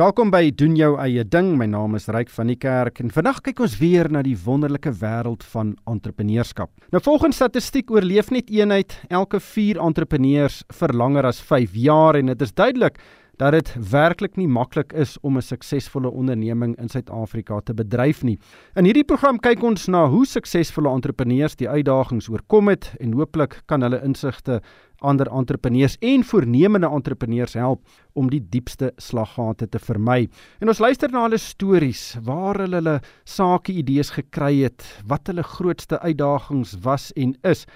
Welkom by doen jou eie ding. My naam is Ryk van die Kerk en vandag kyk ons weer na die wonderlike wêreld van entrepreneurskap. Nou volgens statistiek oorleef net een uit elke 4 entrepreneurs vir langer as 5 jaar en dit is duidelik dat dit werklik nie maklik is om 'n suksesvolle onderneming in Suid-Afrika te bedryf nie. In hierdie program kyk ons na hoe suksesvolle entrepreneurs die uitdagings oorkom het en hooplik kan hulle insigte ander entrepreneurs en voornemende entrepreneurs help om die diepste slaggate te vermy. En ons luister na hulle stories waar hulle hulle sake idees gekry het, wat hulle grootste uitdagings was en is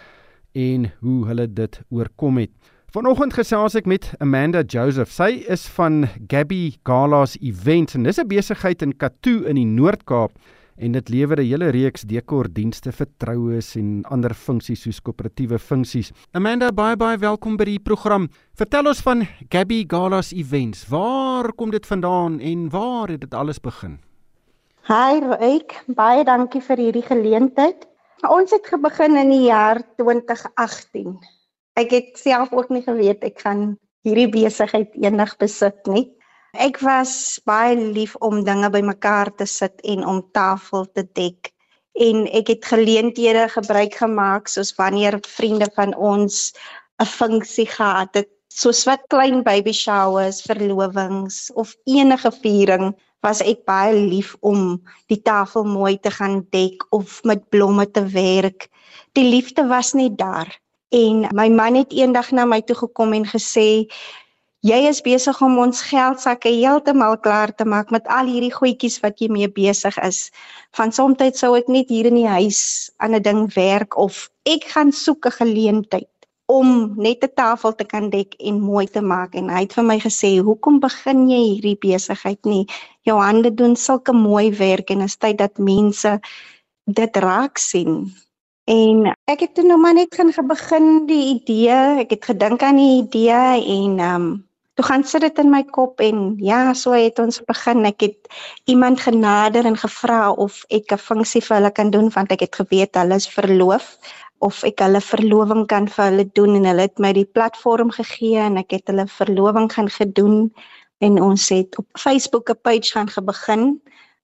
en hoe hulle dit oorkom het. Vanoggend gesels ek met Amanda Joseph. Sy is van Gabby Galas Events en dis 'n besigheid in Katoo in die Noord-Kaap en dit lewer 'n hele reeks dekordienste vir troues en ander funksies soos koöperatiewe funksies. Amanda, baie baie welkom by die program. Vertel ons van Gabby Galas Events. Waar kom dit vandaan en waar het dit alles begin? Hi, ek baie dankie vir hierdie geleentheid. Ons het begin in die jaar 2018 ek het self ook nie geweet ek gaan hierdie besigheid eendag besit nie. Ek was baie lief om dinge bymekaar te sit en om tafel te dek en ek het geleenthede gebruik gemaak soos wanneer vriende van ons 'n funksie gehad het soos wat klein baby showers, verlovings of enige viering was ek baie lief om die tafel mooi te gaan dek of met blomme te werk. Die liefde was net daar. En my man het eendag na my toe gekom en gesê jy is besig om ons geldsakke heeltemal klaar te maak met al hierdie goedjies wat jy mee besig is. Van soms sou ek net hier in die huis aan 'n ding werk of ek gaan soek 'n geleentheid om net 'n tafel te kan dek en mooi te maak. En hy het vir my gesê hoekom begin jy hierdie besigheid nie? Jou hande doen sulke mooi werk en is tyd dat mense dit raak sien En ek het toe nou maar net gaan begin die idee, ek het gedink aan die idee en ehm um, toe gaan sit dit in my kop en ja, so het ons begin. Ek het iemand genader en gevra of ek 'n funksie vir hulle kan doen want ek het geweet hulle is verloof of ek hulle verloving kan vir hulle doen en hulle het my die platform gegee en ek het hulle verloving gaan gedoen en ons het op Facebook 'n page gaan begin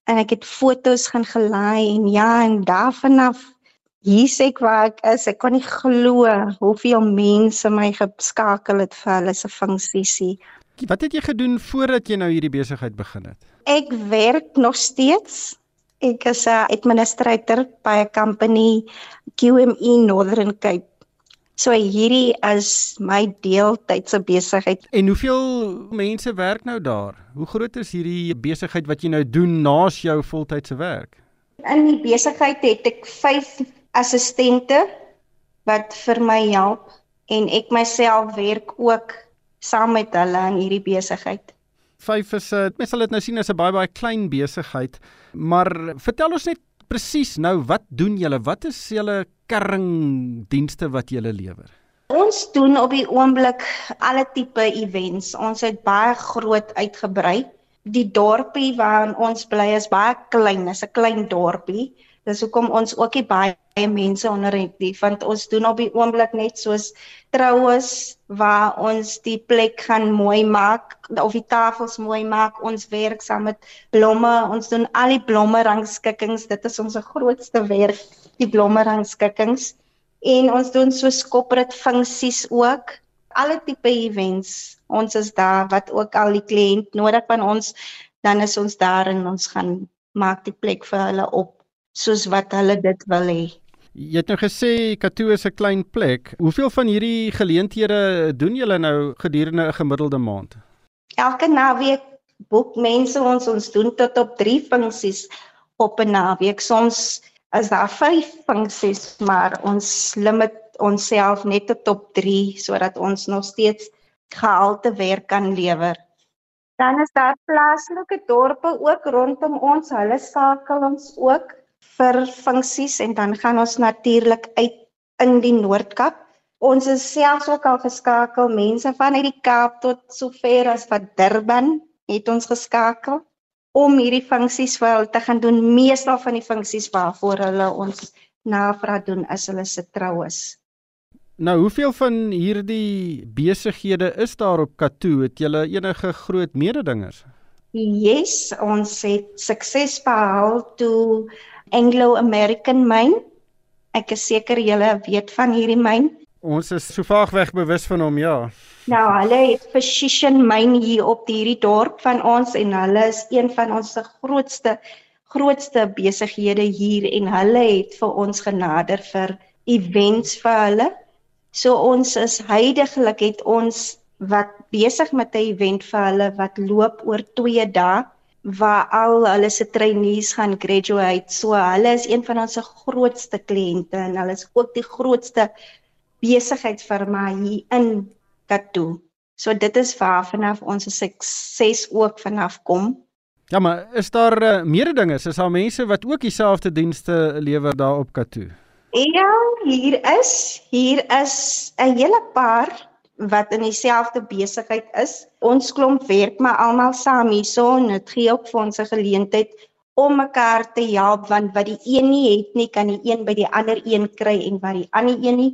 en ek het fotos gaan gelaai en ja en daarvan af hier sê ek waar ek is. Ek kan nie glo hoeveel mense my geskakel het vir hulle se funksie. Wat het jy gedoen voordat jy nou hierdie besigheid begin het? Ek werk nog steeds. Ek is 'n administrator by 'n company QME Northern Cape. So hierdie is my deeltydse besigheid. En hoeveel mense werk nou daar? Hoe groot is hierdie besigheid wat jy nou doen naas jou voltydse werk? In die besigheid het ek assistente wat vir my help en ek myself werk ook saam met hulle in hierdie besigheid. Vyf is 'n uh, mens sal dit nou sien as 'n baie baie klein besigheid, maar vertel ons net presies nou wat doen julle? Wat is julle kerndienste wat julle lewer? Ons doen op die oomblik alle tipe events. Ons het baie groot uitgebrei. Die dorpie waar ons bly is baie klein, is 'n klein dorpie. Dis hoekom ons ook nie baie mense onder het nie, want ons doen op die oomblik net soos troues waar ons die plek gaan mooi maak, of die tafels mooi maak. Ons werk saam met blomme. Ons doen al die blomme rangskikkings. Dit is ons grootste werk, die blomme rangskikkings. En ons doen so corporate funksies ook. Alle tipe events. Ons is daar wat ook al die kliënt nodig van ons, dan is ons daar en ons gaan maak die plek vir hulle op soos wat hulle dit wil hê. Jy het nou gesê Katoo is 'n klein plek. Hoeveel van hierdie geleenthede doen julle nou gedurende 'n gemiddelde maand? Elke naweek boek mense ons ons doen tot op 3 funksies op 'n naweek. Soms is daar 5 funksies, maar ons limit onsself net tot op 3 sodat ons nog steeds gehalte werk kan lewer. Dan is daar plaaslike dorpe ook rondom ons. Hulle skakel ons ook vir funksies en dan gaan ons natuurlik uit in die Noord-Kaap. Ons is selfs ook al geskakel mense van uit die Kaap tot sover as wat Durban het ons geskakel om hierdie funksies vir hulle te gaan doen. Meestal van die funksies waarvoor hulle ons navraag doen as hulle se troues. Nou, hoeveel van hierdie besighede is daar op Katoo? Het julle enige groot mededingers? Yes, ons het sukses behaal toe Anglo American Mine. Ek is seker julle weet van hierdie myn. Ons is so vaag weg bewus van hom, ja. Nou, hulle het Precision Mine hier op hierdie dorp van ons en hulle is een van ons grootste grootste besighede hier en hulle het vir ons genader vir events vir hulle. So ons is heidaglik het ons wat besig met 'n event vir hulle wat loop oor 2 dae waar al hulle se trainees gaan graduate. So hulle is een van ons se grootste kliënte en hulle is ook die grootste besigheidsfirma hier in Katu. So dit is waar vanaf ons sukses ook vanaf kom. Ja, maar is daar uh, meer dinge? Is daar mense wat ook dieselfde dienste lewer daar op Katu? Ja, hier is hier is 'n hele paar wat in dieselfde besigheid is. Ons klomp werk maar almal saam hierso en dit gee ook vir ons 'n geleentheid om mekaar te help want wat die een nie het nie kan die een by die ander een kry en wat die ander een nie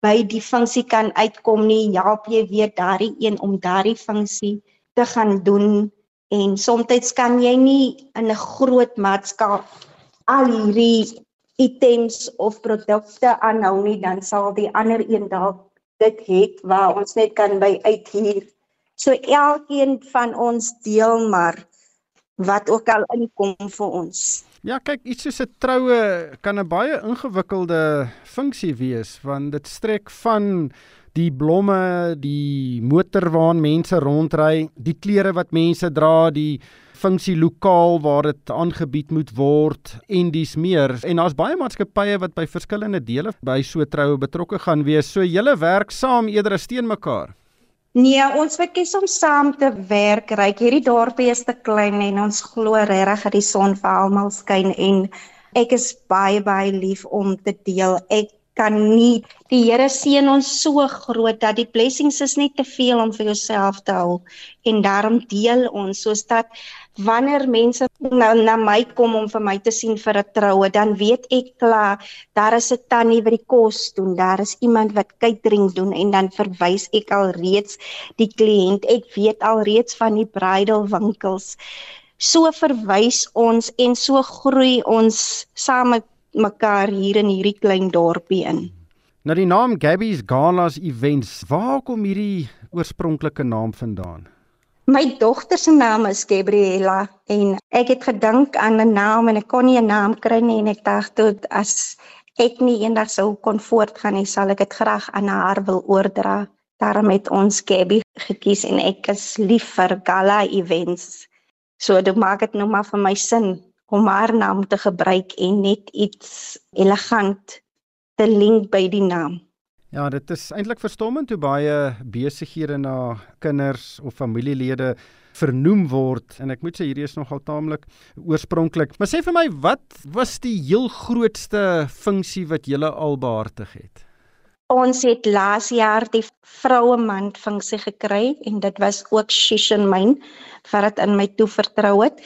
by die funksie kan uitkom nie, help jy weer daardie een om daardie funksie te gaan doen en soms kan jy nie in 'n groot maatskappy al hierdie items of produkte aanhou nie, dan sal die ander een dalk dit het waar ons net kan by uithuur. So elkeen van ons deel maar wat ook al inkom vir ons. Ja, kyk, iets soos 'n troue kan 'n baie ingewikkelde funksie wees want dit strek van die blomme, die motor waarin mense rondry, die klere wat mense dra, die funksie lokaal waar dit aangebied moet word en dis meer. En daar's baie maatskappye wat by verskillende dele by so troue betrokke gaan wees. So julle werk saam eerder as teen mekaar. Nee, ons verkies om saam te werk. Ryk hierdie dorpie is te klein en ons glo regtig dat die son vir almal skyn en ek is baie baie lief om te deel. Ek kan nie die Here seën ons so groot dat die blessings is net te veel om vir jouself te hou en daarom deel ons soos dat wanneer mense nou na my kom om vir my te sien vir 'n troue dan weet ek klaar daar is 'n tannie wat die kos doen daar is iemand wat catering doen en dan verwys ek al reeds die kliënt ek weet al reeds van die bridal winkels so verwys ons en so groei ons saam met mekaar hier in hierdie klein dorpie in. Nou die naam Gabby's Galas Events, waar kom hierdie oorspronklike naam vandaan? My dogter se naam is Gabriella en ek het gedink aan 'n naam en ek kon nie 'n naam kry nie en ek dink tot as ek nie eendag sou kon voortgaan nie, sal ek dit graag aan haar wil oordra. Daarom het ons Gabby gekies en ek is lief vir Gala Events. So dit maak dit nou maar vir my sin om haar naam te gebruik en net iets elegant te link by die naam. Ja, dit is eintlik verstommend hoe baie besighede na kinders of familielede vernoem word en ek moet sê hierdie is nogal taamlik oorspronklik. Maar sê vir my, wat was die heel grootste funksie wat jy al behartig het? Ons het laas jaar die vroue maand funksie gekry en dit was ook Shishin Mine wat dit in my toe vertrou het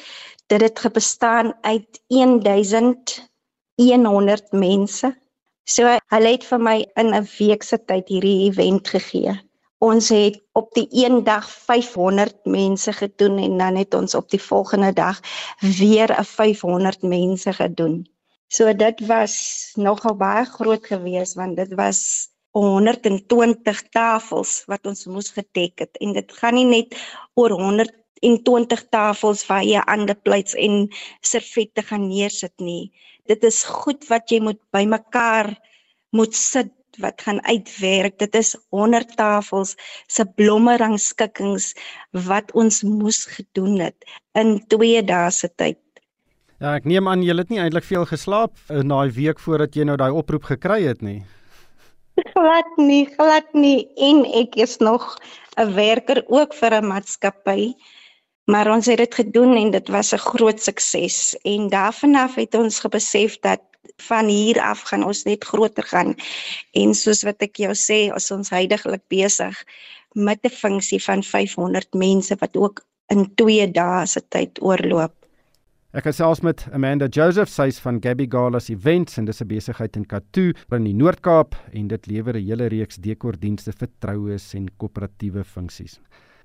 dit het bestaan uit 1100 mense. So hulle het vir my in 'n week se tyd hierdie event gegee. Ons het op die een dag 500 mense gedoen en dan het ons op die volgende dag weer 'n 500 mense gedoen. So dit was nogal baie groot geweest want dit was 120 tafels wat ons moes gedek het en dit gaan nie net oor 100 en 20 tafels waar jy ander plates en servette gaan neersit nie. Dit is goed wat jy moet bymekaar moet sit wat gaan uitwerk. Dit is 100 tafels se blomme rangskikkings wat ons moes gedoen het in 2 dae se tyd. Ja, ek neem aan jy het nie eintlik veel geslaap in daai week voordat jy nou daai oproep gekry het nie. Glad nie, glad nie en ek is nog 'n werker ook vir 'n maatskappy Maar ons het dit gedoen en dit was 'n groot sukses en daarvanaf het ons gebesef dat van hier af gaan ons net groter gaan. En soos wat ek jou sê, as ons heidaglik besig met 'n funksie van 500 mense wat ook in 2 dae se tyd oorloop. Ek gesels met Amanda Joseph, sy's van Gabby Galas Events en dis 'n besigheid in Katoo in die Noord-Kaap en dit lewer 'n hele reeks dekordienste vir troues en koöperatiewe funksies.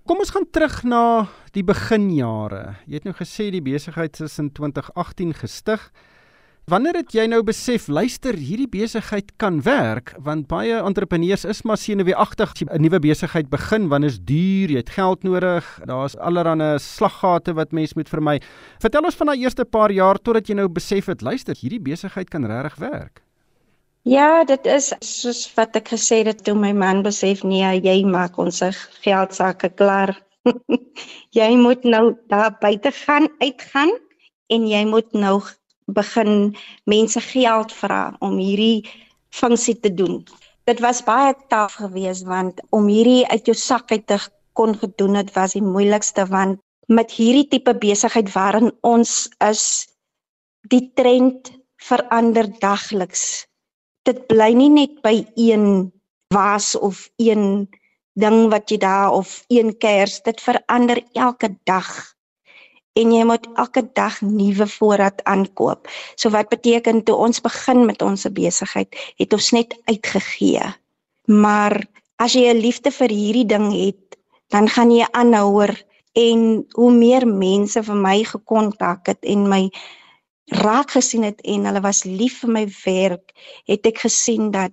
Kom ons gaan terug na die beginjare. Jy het nou gesê die besigheid is in 2018 gestig. Wanneer het jy nou besef, luister, hierdie besigheid kan werk, want baie entrepreneurs is maar senuweeagtig as jy 'n nuwe besigheid begin, want dit is duur, jy het geld nodig, daar's allerlei slaggate wat mens moet vermy. Vertel ons van daai eerste paar jaar totdat jy nou besef het, luister, hierdie besigheid kan regtig werk. Ja, dit is soos wat ek gesê het toe my man besef nee, jy maak ons geld sake klaar. jy moet nou daar buite gaan, uitgaan en jy moet nou begin mense geld vra om hierdie funksie te doen. Dit was baie taaf geweest want om hierdie uit jou sak uit te kon gedoen het was die moeilikste want met hierdie tipe besigheid waarin ons is die trend verander dagliks. Dit bly nie net by een was of een ding wat jy daar of een kers, dit verander elke dag en jy moet elke dag nuwe voorraad aankoop. So wat beteken toe ons begin met ons besigheid, het ons net uitgegee. Maar as jy 'n liefde vir hierdie ding het, dan gaan jy aanhouer en hoe meer mense vir my gekontak het en my raak gesien het en hulle was lief vir my werk, het ek gesien dat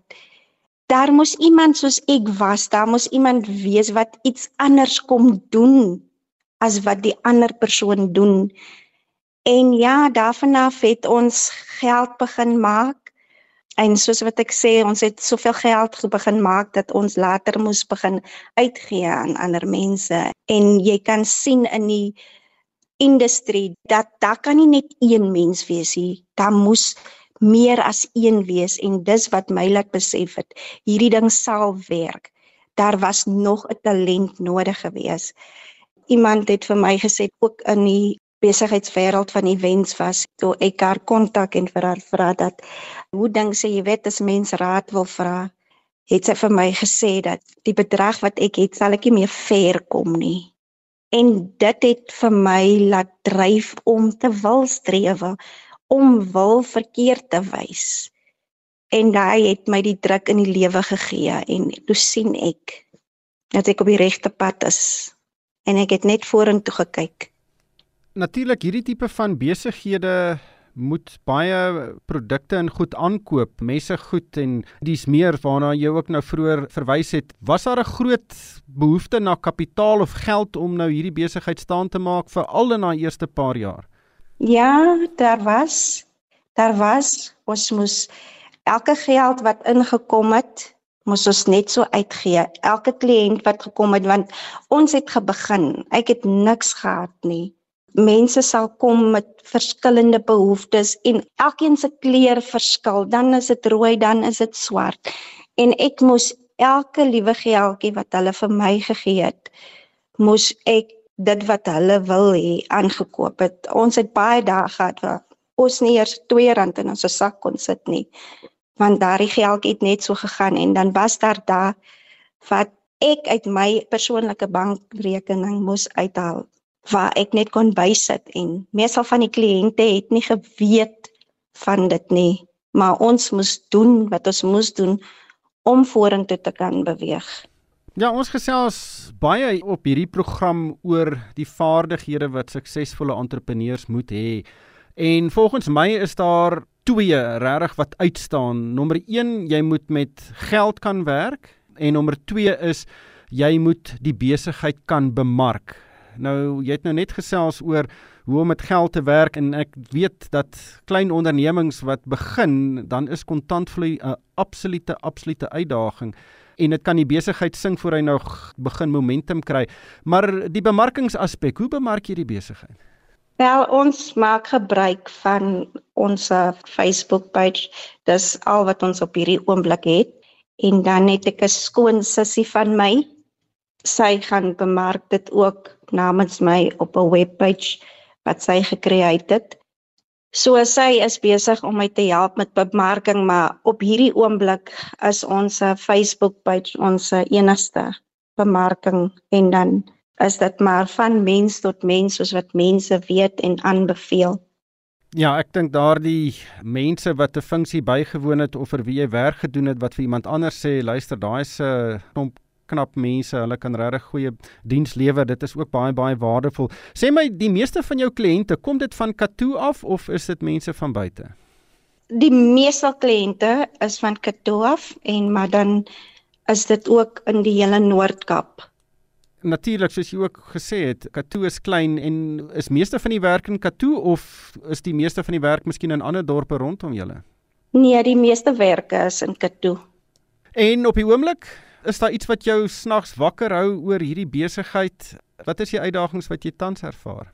daar moes iemand soos ek was, daar moes iemand wees wat iets anders kom doen as wat die ander persoon doen. En ja, daarvan af het ons geld begin maak. En soos wat ek sê, ons het soveel geld begin maak dat ons later moes begin uitgee aan ander mense. En jy kan sien in die industrie dat daar kan nie net een mens wees nie. Daar moes meer as een wees en dis wat my laat besef het. Hierdie ding sal werk. Daar was nog 'n talent nodig geweest iemand het vir my gesê ook in die besigheidswêreld van events was toe ek haar kontak en vir haar vra dat hoe dink sy jy weet as mense raad wil vra het sy vir my gesê dat die bedrag wat ek het sal ek nie meer ver kom nie en dit het vir my laat dryf om te wil strewe om wil verkeerd te wys en daai het my die druk in die lewe gegee en toe sien ek dat ek op die regte pad is en ek het net vorentoe gekyk. Natuurlik hierdie tipe van besighede moet baie produkte en goed aankoop, messe goed en dis meer waarna jy ook nou vroeër verwys het. Was daar 'n groot behoefte na kapitaal of geld om nou hierdie besigheid staan te maak vir al in daai eerste paar jaar? Ja, daar was. Daar was. Ons moes elke geld wat ingekom het, moes ons net so uitgee. Elke kliënt wat gekom het want ons het gebegin. Ek het niks gehad nie. Mense sal kom met verskillende behoeftes en elkeen se kleur verskil. Dan is dit rooi, dan is dit swart. En ek moes elke liewe geldjie wat hulle vir my gegee het, moes ek dit wat hulle wil hê aangekoop het. Ons het baie dae gehad waar ons nie eers R2 in ons sak kon sit nie want daardie geld het net so gegaan en dan was daar daar wat ek uit my persoonlike bankrekening moes uithaal waar ek net kon bysit en meestal van die kliënte het nie geweet van dit nie maar ons moes doen wat ons moes doen om vorentoe te kan beweeg. Ja, ons gesels baie op hierdie program oor die vaardighede wat suksesvolle entrepreneurs moet hê. En volgens my is daar twee regtig wat uitstaan. Nommer 1, jy moet met geld kan werk en nommer 2 is jy moet die besigheid kan bemark. Nou jy het nou net gesels oor hoe om met geld te werk en ek weet dat klein ondernemings wat begin, dan is kontantvloei 'n absolute absolute uitdaging en dit kan die besigheid sing voor hy nou begin momentum kry. Maar die bemarkingsaspek, hoe bemark jy die besigheid? Wel ons maak gebruik van ons Facebook page. Dis al wat ons op hierdie oomblik het. En dan het ek 'n skoon sussie van my. Sy gaan bemark dit ook namens my op 'n webpage wat sy gekreë het. So sy is besig om my te help met bemarking, maar op hierdie oomblik is ons Facebook page ons enigste bemarking en dan is dit maar van mens tot mens soos wat mense weet en aanbeveel. Ja, ek dink daardie mense wat 'n funksie bygewoon het of vir wie jy werk gedoen het wat vir iemand anders sê, luister, daai 'n klomp knap mense. Hulle kan regtig goeie diens lewer. Dit is ook baie baie waardevol. Sê my, die meeste van jou kliënte, kom dit van Katoo af of is dit mense van buite? Die meeste kliënte is van Katoo af en maar dan is dit ook in die hele Noord-Kaap. Natuurlik soos jy ook gesê het, Katoo is klein en is meeste van die werk in Katoo of is die meeste van die werk miskien in ander dorpe rondom julle? Nee, die meeste werke is in Katoo. En op die oomblik, is daar iets wat jou snags wakker hou oor hierdie besigheid? Wat is die uitdagings wat jy tans ervaar?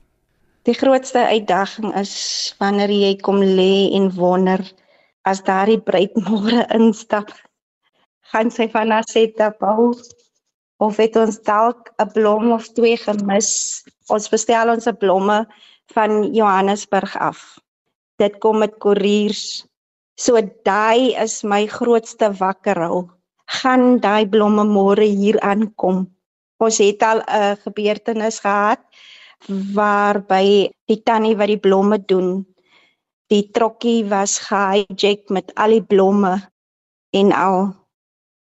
Die grootste uitdaging is wanneer jy kom lê en wonder as daardie bruid môre instap, gaan sy van set op hou of het ons dalk 'n blom of twee gemis. Ons bestel ons blomme van Johannesburg af. Dit kom met koeriers So daai is my grootste wakkerhou. Gaan daai blomme môre hier aankom. Ons het al 'n gebeurtenis gehad waarby die tannie wat die blomme doen, die trokkie was gehijack met al die blomme en al.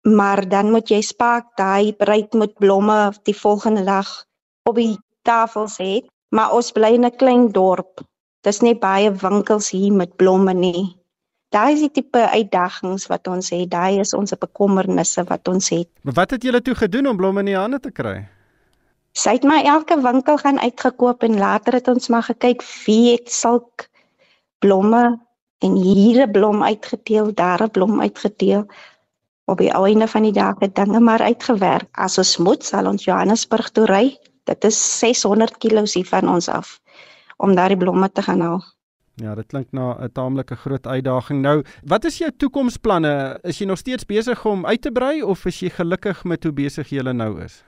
Maar dan moet jy spaak daai bruid met blomme die volgende dag op die tafels hê, maar ons bly in 'n klein dorp. Dis nie baie winkels hier met blomme nie. Daai is die tipe uitdagings wat ons het. Daai is ons bekommernisse wat ons het. Maar wat het julle toe gedoen om blomme in die hande te kry? Sy het maar elke winkel gaan uitgekoop en later het ons maar gekyk wie het sulk blomme en hier 'n blom uitgedeel, daar 'n blom uitgedeel. Op die einde van die dag het dinge maar uitgewerk. As ons moet, sal ons Johannesburg toe ry. Dit is 600 km hier van ons af om daardie blomme te gaan haal. Ja, dit klink na 'n taamlike groot uitdaging. Nou, wat is jou toekomsplanne? Is jy nog steeds besig om uit te brei of is jy gelukkig met hoe besig jy nou is?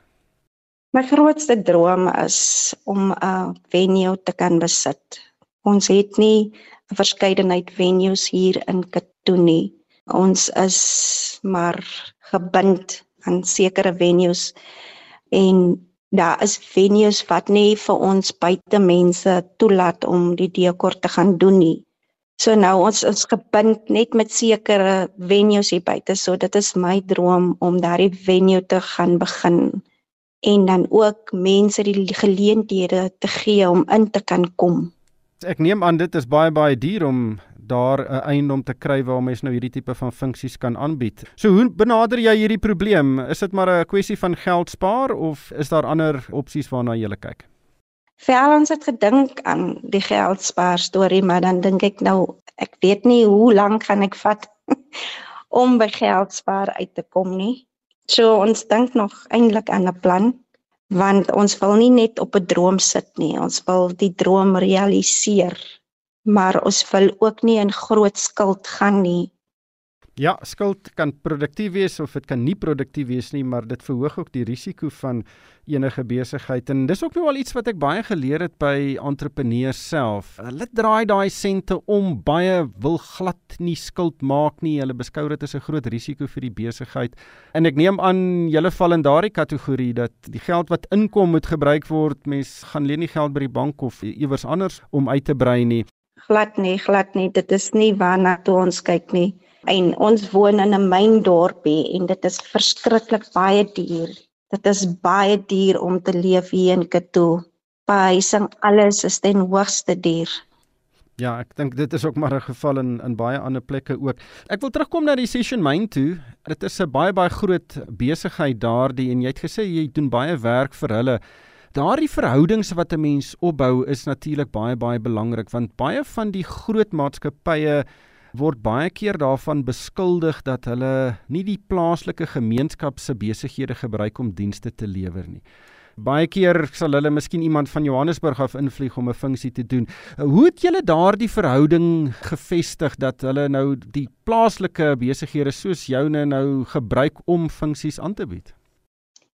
My grootste droom is om 'n venue te kan besit. Ons het nie 'n verskeidenheid venues hier in Katuni. Ons is maar gebind aan sekere venues en daar is venues wat nie vir ons buite mense toelaat om die dekor te gaan doen nie. So nou ons is gebind net met sekere venues hier buite. So dit is my droom om daardie venue te gaan begin en dan ook mense die geleenthede te gee om in te kan kom. Ek neem aan dit is baie baie duur om daar 'n eiendom te kry waar mens nou hierdie tipe van funksies kan aanbied. So hoe benader jy hierdie probleem? Is dit maar 'n kwessie van geld spaar of is daar ander opsies waarna jy kyk? Vir ons het gedink aan die geld spaar storie, maar dan dink ek nou ek weet nie hoe lank gaan ek vat om by geld spaar uit te kom nie. So ons dink nog eintlik aan 'n plan want ons wil nie net op 'n droom sit nie, ons wil die droom realiseer maar ons wil ook nie in groot skuld gaan nie. Ja, skuld kan produktief wees of dit kan nie produktief wees nie, maar dit verhoog ook die risiko van enige besigheid en dis ook nou al iets wat ek baie geleer het by entrepreneurs self. Hulle draai daai sente om, baie wil glad nie skuld maak nie. Hulle beskou dit as 'n groot risiko vir die besigheid. En ek neem aan julle val in daardie kategorie dat die geld wat inkom moet gebruik word. Mens gaan leen nie geld by die bank of iewers anders om uit te brei nie glad nie, glad nie. Dit is nie waarna toe ons kyk nie. En ons woon in 'n myndorpie en dit is verskriklik baie duur. Dit is baie duur om te leef hier in Katoo. Behuising alles is ten hoogste duur. Ja, ek dink dit is ook maar 'n geval in in baie ander plekke ook. Ek wil terugkom na die Session Mine toe. Dit is 'n baie baie groot besigheid daardie en jy het gesê jy doen baie werk vir hulle. Daardie verhoudings wat 'n mens opbou is natuurlik baie baie belangrik want baie van die groot maatskappye word baie keer daarvan beskuldig dat hulle nie die plaaslike gemeenskap se besighede gebruik om dienste te lewer nie. Baie keer sal hulle miskien iemand van Johannesburg af invlieg om 'n funksie te doen. Hoe het julle daardie verhouding gevestig dat hulle nou die plaaslike besighede soos joune nou gebruik om funksies aan te bied?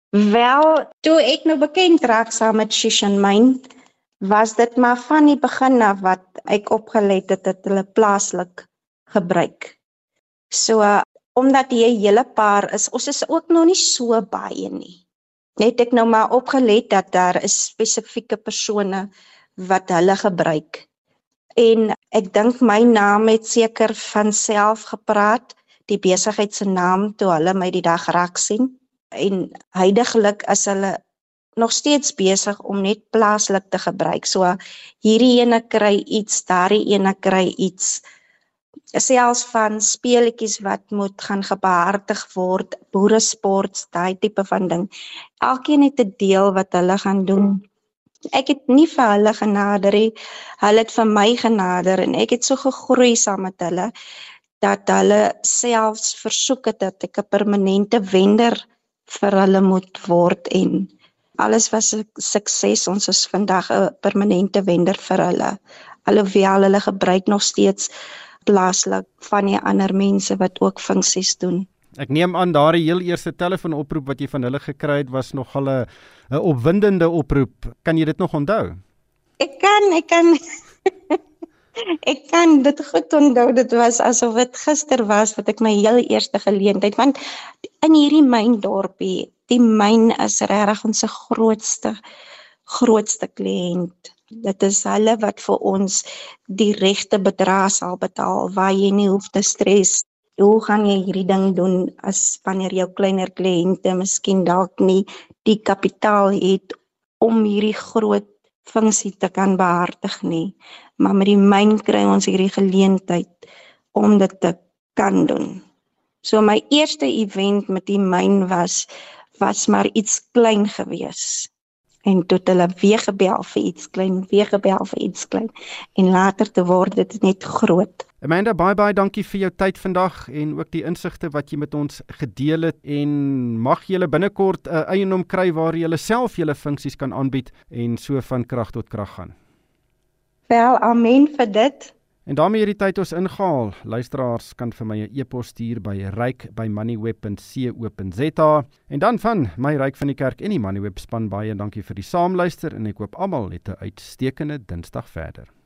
Wel, toe ek nou bekend raak saam met Shishan Mine, was dit maar van die begin af wat ek opgelet het dat hulle plaaslik gebruik. So omdat jy 'n hele paar is, ons is ook nog nie so baie nie. Net ek nou maar opgelet dat daar is spesifieke persone wat hulle gebruik. En ek dink my naam het seker van self gepraat, die besigheid se naam toe hulle my die dag raak sien en heidaglik is hulle nog steeds besig om net plaaslik te gebruik. So hierdie ene kry iets, daardie ene kry iets. Selfs van speletjies wat moet gaan gebehartig word, boere sports, daai tipe van ding. Elkeen het 'n deel wat hulle gaan doen. Ek het nie vir hulle genader nie. Hulle het vir my genader en ek het so gegroei saam met hulle dat hulle selfs versoek het dat ek 'n permanente wender vir hulle moet word en alles was 'n sukses. Ons is vandag 'n permanente wender vir hulle. Alhoewel hulle gebruik nog steeds plaaslik van die ander mense wat ook funksies doen. Ek neem aan daardie heel eerste telefoonoproep wat jy van hulle gekry het was nogal 'n 'n opwindende oproep. Kan jy dit nog onthou? Ek kan, ek kan Ek kan dit goed onthou. Dit was asof dit gister was wat ek my heel eerste geleentheid want in hierdie myn dorpie die myn is regtig ons grootste grootste kliënt. Dit is hulle wat vir ons die regte bedrag sal betaal waar jy nie hoef te stres. Hoe gaan jy hierdie ding doen as wanneer jou kleiner kliënte miskien dalk nie die kapitaal het om hierdie groot funksie te kan behartig nie. Maar met die myn kry ons hierdie geleentheid om dit te kan doen. So my eerste event met die myn was was maar iets klein gewees. En tot hulle weer gebel vir iets klein, weer gebel vir iets klein en later te word dit net groot. Amanda, bye bye, dankie vir jou tyd vandag en ook die insigte wat jy met ons gedeel het en mag jy binnekort 'n uh, eienaam kry waar jy self julle funksies kan aanbied en so van krag tot krag gaan. Wel, amen vir dit. En daarmee hierdie tyd ons ingehaal. Luisteraars kan vir my 'n e-pos stuur by ryk@moneyweb.co.za. En dan van my ryk van die kerk en die Moneyweb span baie dankie vir die saamluister en ek hoop almal het 'n uitstekende Dinsdag verder.